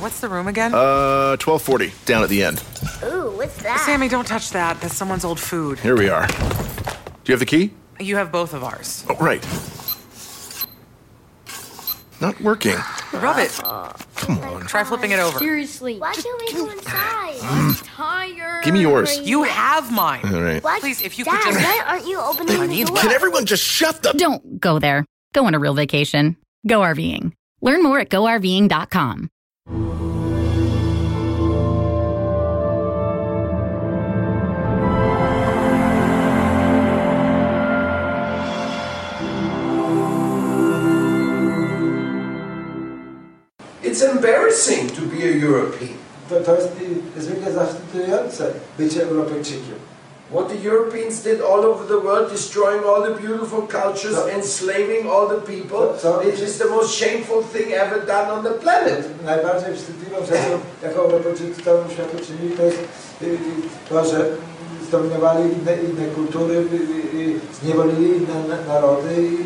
What's the room again? Uh, 1240, down at the end. Ooh, what's that? Sammy, don't touch that. That's someone's old food. Here we are. Do you have the key? You have both of ours. Oh, right. Not working. Rub it. Come on. Try flipping it over. Seriously. Why can't we go inside? I'm tired. Give me yours. You have mine. All right. What? Please, if you Dad, could just- why aren't you opening I the need- door? Can everyone just shut the. Don't go there. Go on a real vacation. Go RVing. Learn more at GoRVing.com. It's embarrassing to be a European. To, to jest y, niezwykle zawstydzające bycie Europejczykiem. What the Europeans did all over the world, destroying all the beautiful cultures, So- enslaving all the people, So- it is the most shameful thing ever done on the planet. Najbardziej wstydliwą rzeczą, jaką Europejczycy całemu światu czynili, to jest to, że zdominowali inne, inne kultury, zniewolili inne narody i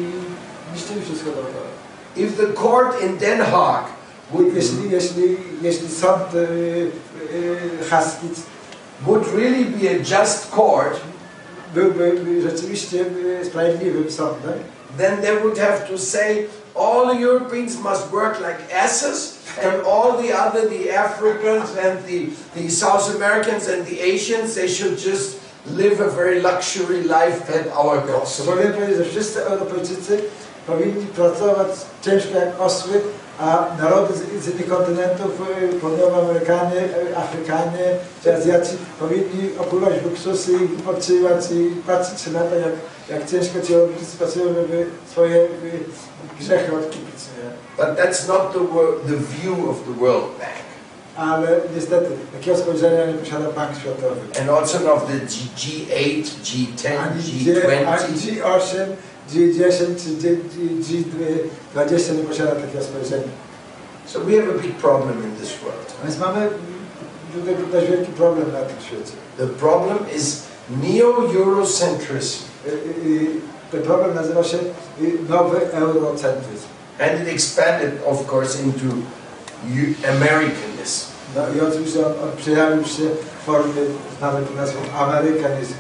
niszczyli wszystko dookoła. If the court in Den Haag would, Jeśli, jeśli, jeśli sąd y, y, haski would really be a just court, byłby rzeczywiście y, sprawiedliwym sądem, then they would have to say all the Europeans must work like asses, and all the other, the Africans and the, the South Americans and the Asians, they should just live a very luxury life at our cost. Powinien powiedzieć, że wszyscy Europejczycy powinni pracować ciężko jak osły, a narody z, z innych kontynentów, y, południowoamerykanie, y, Afrykanie czy Azjaci powinni opływać luksusy i odpoczywać i patrzeć na to, jak, jak ciężko ci Europejczycy pracują, żeby swoje y, grzechy odkupić. But that's not the, the view of the World Bank, Ale niestety takiego spojrzenia nie posiada Bank Światowy. and also not the G- G8, G10, Ani, G, ani G20. G8, G10 czy G, G, G20 nie posiada takiego spojrzenia. So we have a big problem in this world. A Więc mamy tutaj dość wielki problem na tym świecie. The problem is neo-Eurocentrism, Ten problem nazywa się y, nowy eurocentryzm. and it expanded, of course, into Americanism. No i oczywiście on, on przejawił się w formie znanej pod nazwą amerykanizmu.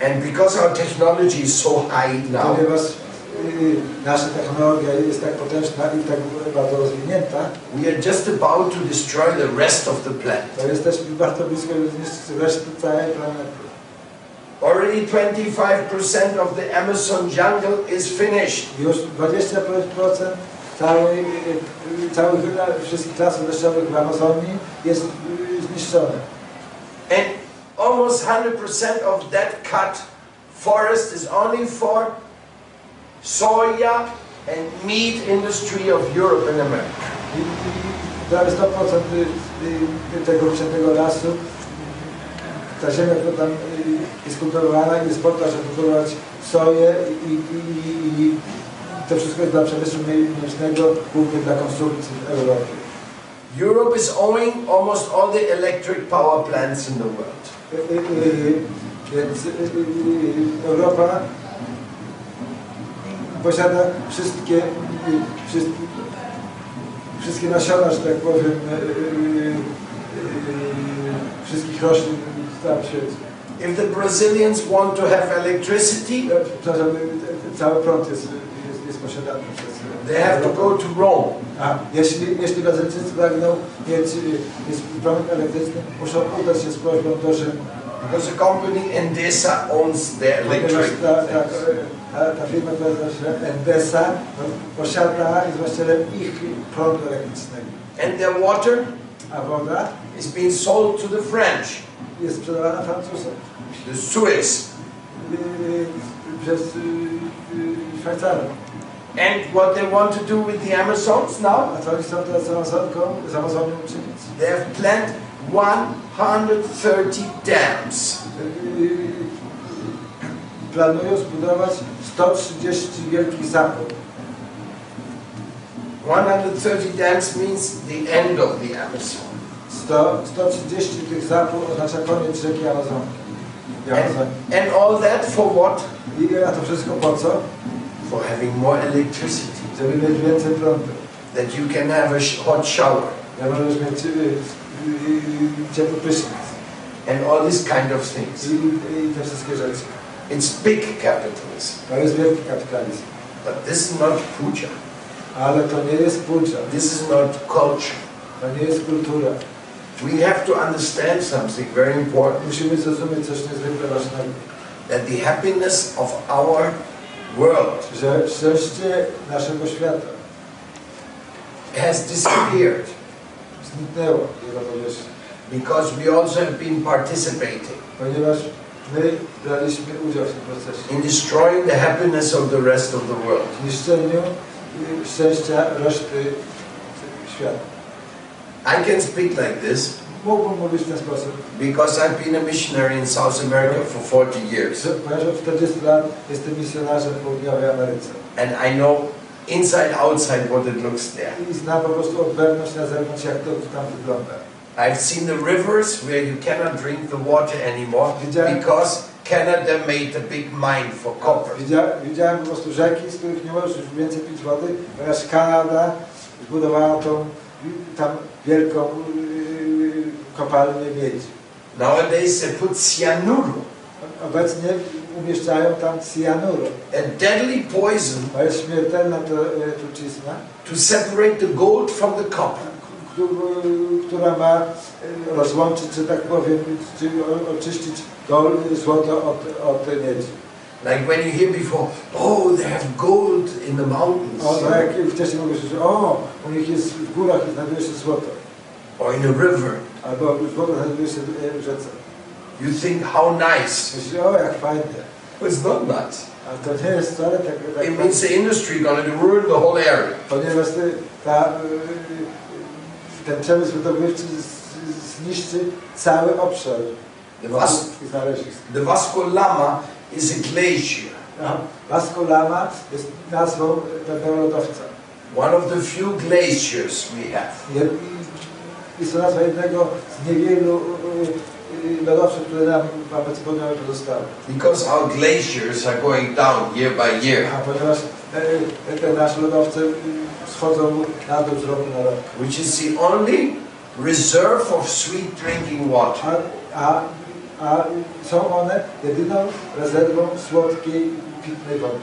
And because our technology is so high now, Ponieważ y, nasza technologia jest tak potężna i tak bardzo rozwinięta, we are just about to destroy the rest of the planet. to jesteśmy bardzo blisko zniszczyć resztę całej planety. Already 25% of the Amazon jungle is finished. Już 25% całej, y, y, całych y, wszystkich lasów deszczowych w Amazonii jest y, zniszczone. And almost 100% of that cut forest is only for soya and meat industry of Europe and America. I, i prawie 100% y, y, tego lasu, ta ziemia, która tam jest jest po to, żeby soję i, i, i, to wszystko jest dla przemysłu głównie dla w Europie. Europe is owning almost all the electric power plants in the world. Y, y, y, Europa posiada wszystkie, wszystkie, wszystkie nasiona, że tak powiem, wszystkich roślin całym świecie. If the Brazilians want to have electricity, Przepraszam, y, cały prąd jest, jest, jest posiadany przez they have to go to Rome. Jeśli, jeśli Brazylijczycy pragną mieć, prąd elektryczny, muszą udać się z prośbą do Rzymu. Because uh, the company Endesa owns their Ponieważ electric ta, ta, plants. ta, ta firma, która nazywa uh, Endesa, posiada, jest właścicielem uh, ich prądu elektrycznego. And their water ah, A woda is being sold to the French, jest sprzedawana Francuzom the Suez. y, y, przez y, y, Szwajcarów. And what they want to do with the Amazons now, A co oni chcą teraz z Amazonką, z Amazonią uczynić? they have planned 130 dams. Planują zbudować 130 wielkich zapór. 130 dams means the end of the Amazon. 100, 130 tych zapór oznacza koniec rzeki Amazonki. And, and all that for what? I to wszystko po co? For having more electricity, Żeby mieć więcej that you can have a hot shower. and all these kind of things. i, i, i te wszystkie rzeczy. It's big capitalism. To jest wielki kapitalizm. But this is not puja. Ale to nie jest puja, This is not culture. to nie jest kultura. We have to understand something very important. Musimy zrozumieć coś niezwykle ważnego, That the happiness of our world że szczęście naszego świata has disappeared zniknęło z jego powierzchni, because we also have been participating ponieważ my braliśmy udział w tym procesie. in destroying the happiness of the rest of the world. W niszczeniu y, szczęścia reszty świata. I can speak like this Mógłbym mówić w ten sposób, because I've been a missionary in South America for 40 years. że ponieważ od 40 lat jestem misjonarzem w południowej Ameryce And I know inside, outside what it looks there. i znam po prostu od wewnątrz na zewnątrz, jak to tam wygląda. I've seen the rivers where you cannot drink the water anymore because Canada made a big mine for copper. Widzia, widziałem po prostu rzeki, z których nie możesz już więcej pić wody, ponieważ Kanada zbudowała tą tam wielką kopalnię miedzi. Nowadays they put cyanuru, Obecnie umieszczają tam cyanurę. a deadly poison, To jest śmiertelna e, trucizna, to separate the gold from the copper. któ- która ma e, rozłączyć, że tak powiem, czy oczyścić gol, złoto od, od miedzi. Like when you hear before, oh, they have gold in the mountains O, jak wcześniej mówisz, że o, u nich jest w górach znajduje się złoto, or in a river. Albo złoto znajduje się w rzece. You think how nice. Myślisz, o jak fajnie. It's not nice. A to nie jest wcale tak, tak It means the industry going to ruin the whole area. ponieważ ty, ta, y, ten przemysł wydobywczy z- zniszczy cały obszar The, Vas- the Pascua Lama is a glacier, Vasco Lama jest nazwą pewnego lodowca. one of the few glaciers we have. Je- i- Jest nazwa jednego z niewielu lodowców, które nam w Ameryce Południowej pozostały. Because our glaciers are going down year by year, A ponieważ te nasze lodowce schodzą na dół z roku na rok. which is the only reserve of sweet drinking water. A, a, a są one jedyną rezerwą słodkiej, pitnej wody.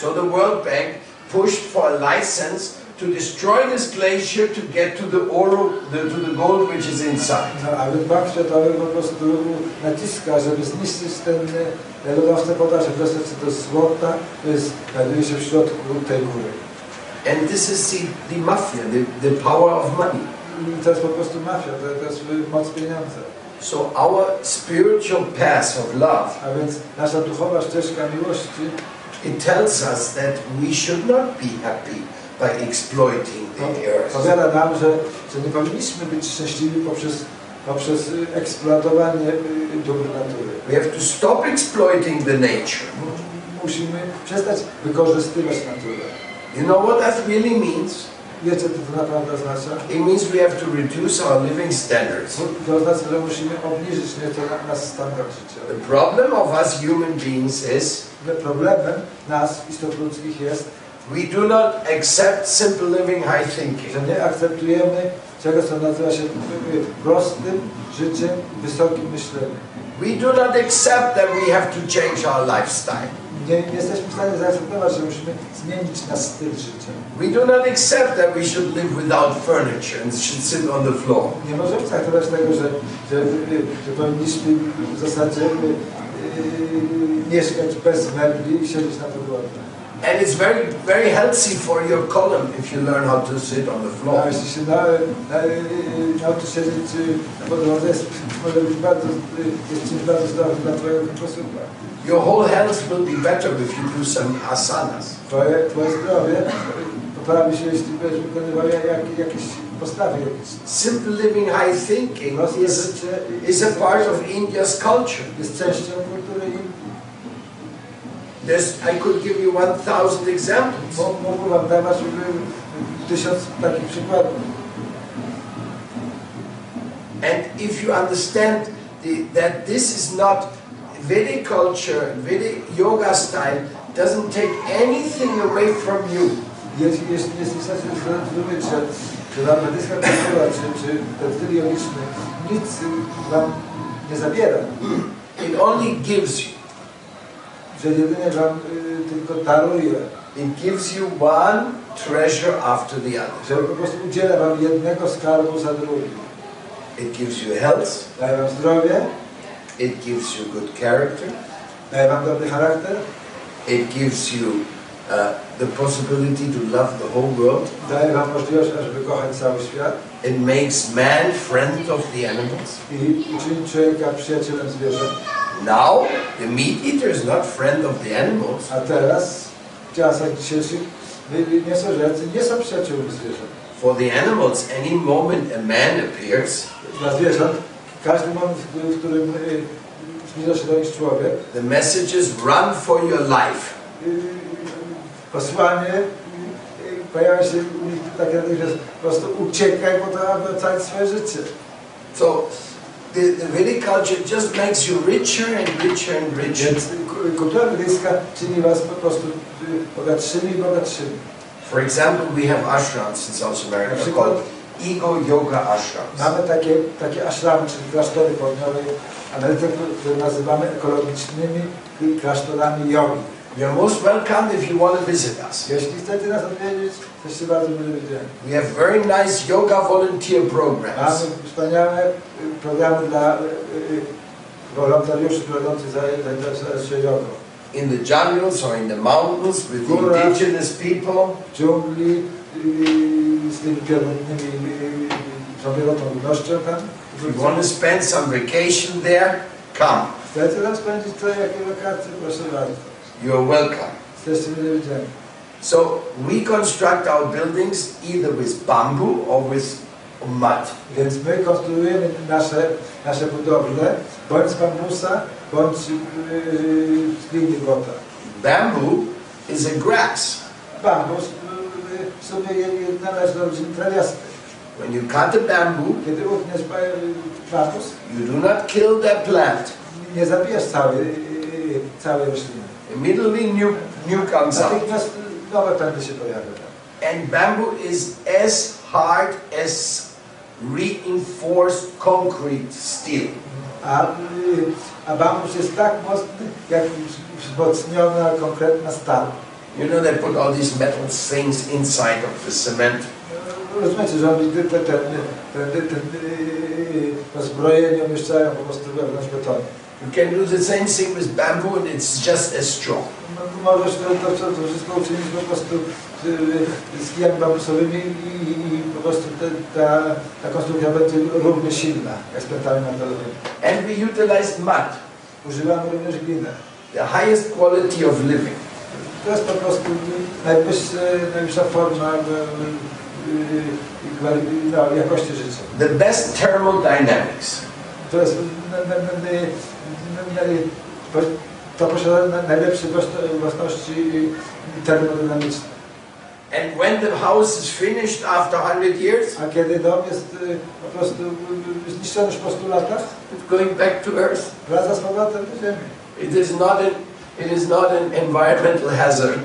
So the World Bank pushed for a license to destroy this glacier to get to the oro, the, to the gold which is inside. No, a więc Bank Światowy po prostu naciska, żeby zniszczyć ten lodowce po to, żeby dostać się do złota, to jest, znajduje się w środku tej góry. And this is the, the mafia, the, the power of money. I to jest po prostu mafia, to, to jest moc pieniądza. So our spiritual path of love, A więc nasza duchowa ścieżka miłości it tells us that we should not be happy by exploiting the earth. powiada nam, że, że nie powinniśmy być szczęśliwi poprzez, poprzez y, eksploatowanie y, dóbr natury. We have to stop exploiting the nature. Musimy przestać wykorzystywać naturę. You know what that really means? Wiecie, co to naprawdę oznacza? It means we have to reduce our living standards. To oznacza, że musimy obniżyć nieco na- nasz standard życia. The problem of us human beings is problemem nas, istot ludzkich, jest, we do not accept simple living, high thinking. że nie akceptujemy czegoś, co nazywa się y, prostym życiem, wysokim myśleniem. We do not accept that we have to change our lifestyle. Nie, nie jesteśmy w stanie zaakceptować, że musimy zmienić nasz styl życia. We do not accept that we should live without furniture and should sit on the floor. Nie możemy zaakceptować tego, że, że, y, że powinniśmy w zasadzie y, y, mieszkać bez mebli i siedzieć na podłodze. And it's very, very healthy for your column if you learn how to sit on the floor. jeśli się na, na, y, nauczysz siedzieć y, jest, bardzo, jest bardzo zdrowym dla Twojego kręgosłupa. Your whole health will be better if you do some asanas. Twoje, twoje zdrowie poprawi się, jeśli będziesz wykonywał jak, jak, jakieś postawy. Simple living, high thinking is, is a part of India's culture. jest częścią kultury i There's, I could give you 1,000 examples. mo- wam dawać tysiąc takich przykładów. And if you understand the, that this is not Vedic culture, Vedic yoga style, doesn't take anything away from you. Jeśli, jeśli jesteś w stanie zrozumieć, że Czy ta medyjska kultura, czy, czy ten styl jogiczny nic wam nie zabiera, It only gives you. Że jedynie wam y, tylko daruje, It gives you one treasure after the other. że po prostu udziela wam jednego skarbu za drugim. It gives you health. Daje wam zdrowie, It gives you good character. daje wam dobry charakter, It gives you uh, the possibility to love the whole world. daje wam możliwość, ażeby kochać cały świat It makes man friend of the animals. i uczyni człowieka przyjacielem zwierząt. Now, the meat eater is not friend of the animals. A teraz, w czasach dzisiejszych, my- nie są przyjaciółmi zwierząt. For the animals, any moment a man appears, Dla zwierząt, każdy moment, w w którym zbliża się do nich człowiek, the messages run for your life. posłanie y, y, pojawia się takie, że po prostu uciekaj po to, aby ocalić swoje życie. So, the, the Vedic culture just makes you richer and richer and richer. Więc ku- kultura medyjska czyni was po prostu y, bogatszymi i bogatszymi. For example, we have ashrams in South America called ego yoga ashrams. Mamy takie, takie ashramy, czyli klasztory południowej Ameryce, które nazywamy ekologicznymi klasztorami jogi. You're most welcome if you want to visit us. Jeśli chcecie nas odwiedzić, jesteście bardzo mile widziani. We have very nice yoga volunteer programs. wspaniałe y, programy dla y, y, wolontariuszy prowadzących zajmujących się jogą. In the jungles or in the mountains with the indigenous people. W dżungli y, z tymi pierwotnymi y, tą pierwotną ludnością tam. If you want to spend some vacation there, come. Chcecie tam spędzić trochę jakie wakacje? Proszę bardzo. You're welcome. Jesteście mile widziani. So we construct our buildings either with bamboo or with mud. Więc my konstruujemy nasze, nasze budowle bądź z bambusa, bądź z gliny błota. Bamboo is a grass. Bambus w sumie należy do rodziny trawiastej. When you cut a bamboo, Kiedy utniesz bambus, you do not kill that plant. nie zabijasz całej, całej rośliny. Immediately new, new comes out. Natychmiast nowe pędy się pojawią. And bamboo is as hard as reinforced concrete steel. A, a bambus jest tak mocny, jak wzmocniona konkretna stal. You know they put all these metal things inside of the cement. Rozumiecie, że oni te, te, ten, ten, ten, ten, yy, to zbrojenie umieszczają po prostu wewnątrz betonu. You can do the same thing with bamboo and it's just as strong. Możesz to, to, to, to wszystko uczynić po prostu yy, z kijami bambusowymi i, i, po prostu te, ta, ta konstrukcja będzie równie silna jak z pętami metalowymi. And we utilized mud, Używamy również gliny. the highest quality of living. To jest po prostu najwyższa, najwyższa forma kwali- no, jakości życia. The best thermodynamics. To jest to posiada na- najlepsze własności termodynamiczne. And when the house is finished after 100 years, A kiedy dom jest po prostu zniszczony już po 100 latach, it's going back to earth. wraca z powrotem do ziemi. It is not an, it is not an environmental hazard.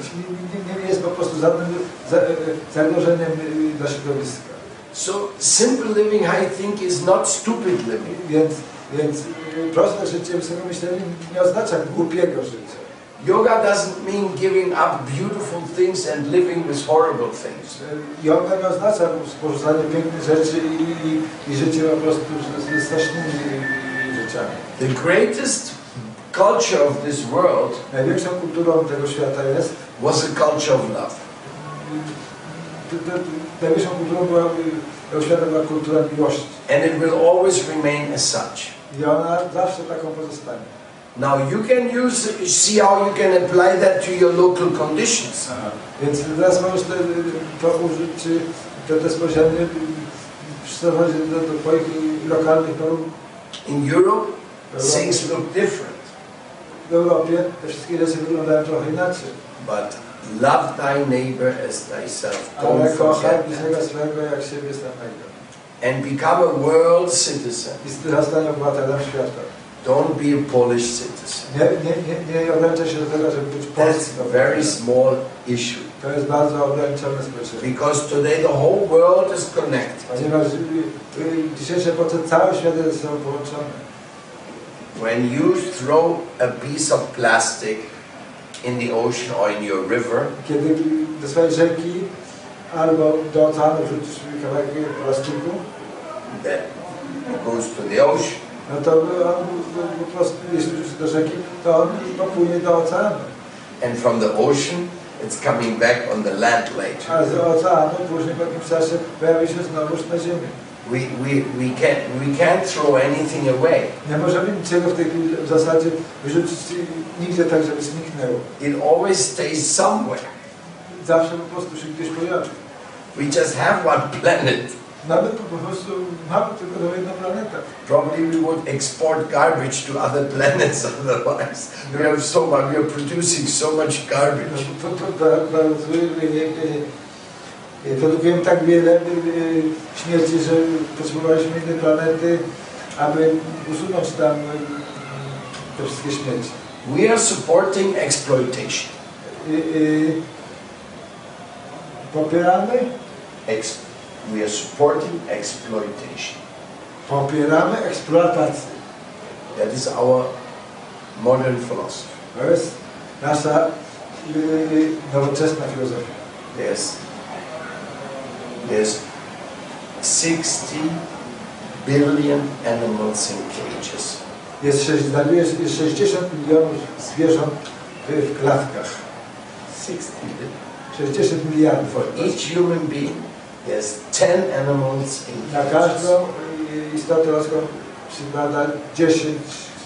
Nie, jest po prostu żadnym zagrożeniem dla środowiska. So simple living, I think, is not stupid living. Więc, więc proste życie, wysoko myślenie nie oznacza głupiego życia. Yoga doesn't mean giving up beautiful things and living with horrible things. Yoga nie oznacza sporzucanie pięknych rzeczy i, i, życie po prostu ze strasznymi rzeczami. The greatest culture of this world Największą kulturą tego świata jest, was a culture of love. największą kulturą była, tego świata była kultura miłości. And it will always remain as such. I ona zawsze taką pozostanie. Now you can use, see how you can apply that to your local conditions. Więc teraz możesz te, to użyć, czy spojrzenie y, przystosować do, do Twoich lokalnych warunków. In Europe, things look different. W Europie te wszystkie rzeczy wyglądają trochę inaczej. But love thy neighbor as thyself. Ale kochaj bliźniego swego jak siebie samego. And become a world citizen. Obywatelem świata. Don't be a Polish citizen. Nie, nie, nie, nie ograniczaj się do tego, żeby być That's polskim a very small issue. To jest bardzo ograniczone społeczeństwo. because today the whole world is connected. Ponieważ y, y, w dzisiejszej epoce cały świat jest ze sobą połączony. When you throw a piece of plastic in the ocean or in your river, Kiedy do swojej rzeki albo do oceanu kawałek plastiku, that goes to the ocean. no to on po prostu, jeśli do rzeki, to on popłynie do oceanu. And from the ocean, it's coming back on the land later. A z oceanu później po jakimś czasie pojawi się znowuż na ziemi. We, we, we, can't, we can't throw anything away. Nie możemy niczego w tej w zasadzie wyrzucić nigdzie tak, żeby zniknęło. It always stays somewhere. Zawsze po prostu się gdzieś pojawi. We just have one planet. Nawet po prostu mamy tylko jedną planetę. Probably we would export garbage to other planets otherwise. We have so much, we are producing so much garbage. To, to, to, to, Produkujemy tak wiele śmierci, że potrzebowaliśmy innej planety, aby usunąć tam te wszystkie śmierci. We are supporting exploitation. Popieramy, Ex- we are supporting exploitation. popieramy eksploatację. That is our modern philosophy. To jest nasza y, y, nowoczesna filozofia. There's, there's 60 billion animals in cages. Jest, sześć- znajduje się jest 60 milionów zwierząt w klatkach. 60 billion. 60 miliardów. For each human being, there's 10 animals in Na każdą istotę ludzką przypada 10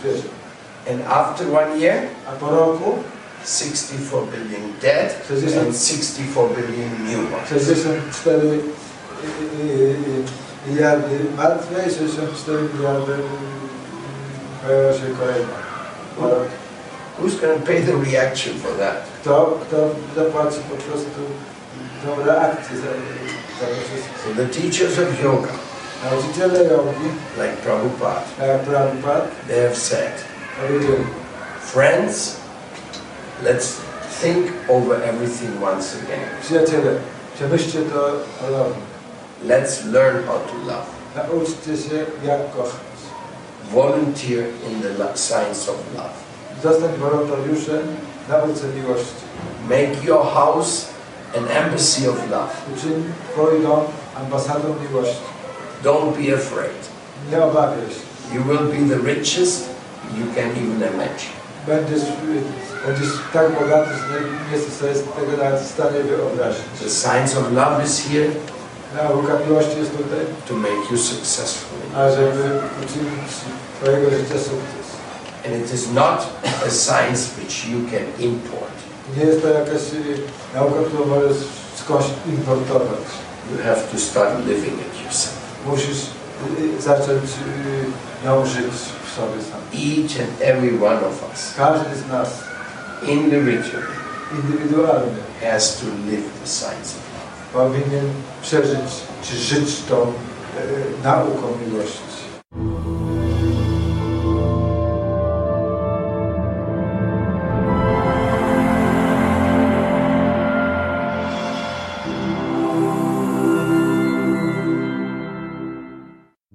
zwierząt. And after one year, A po roku 64 billion dead Sześćdziesiąt- and 64 billion new ones. 64 y, y, y, miliardy martwe i 64 miliardy pojawią się kolejne. Who's going to pay the reaction for that? Kto, kto zapłaci po prostu tą reakcję za, za to wszystko? So the teachers of yoga, Nauczyciele jogi, like Prabhupada, jak Prabhupada, they have said, powiedzieli, friends, let's think over everything once again. przyjaciele, przemyślcie to ponownie. Let's learn how to love. Nauczcie się jak kochać. Volunteer in the science of love. Zostań wolontariuszem nauce miłości. Make your house an embassy of love. Uczyń Twój dom ambasadą miłości. Don't be afraid. Nie obawiaj się. You will be the richest you can even imagine. Będziesz, będziesz tak bogaty, że nie jesteś sobie tego nawet w stanie wyobrazić. The science of love is here Nauka miłości jest tutaj, to make you successful. a żeby uczynić Twojego życia sukces. And it is not a science which you can import. Nie jest to jakaś y, nauka, którą możesz skądś importować. You have to start living it yourself. Musisz y, zacząć y, ją żyć w sobie sam. Each and every one of us Każdy z nas individually indywidualnie has to live the science of love. powinien przeżyć czy żyć tą y, nauką miłości.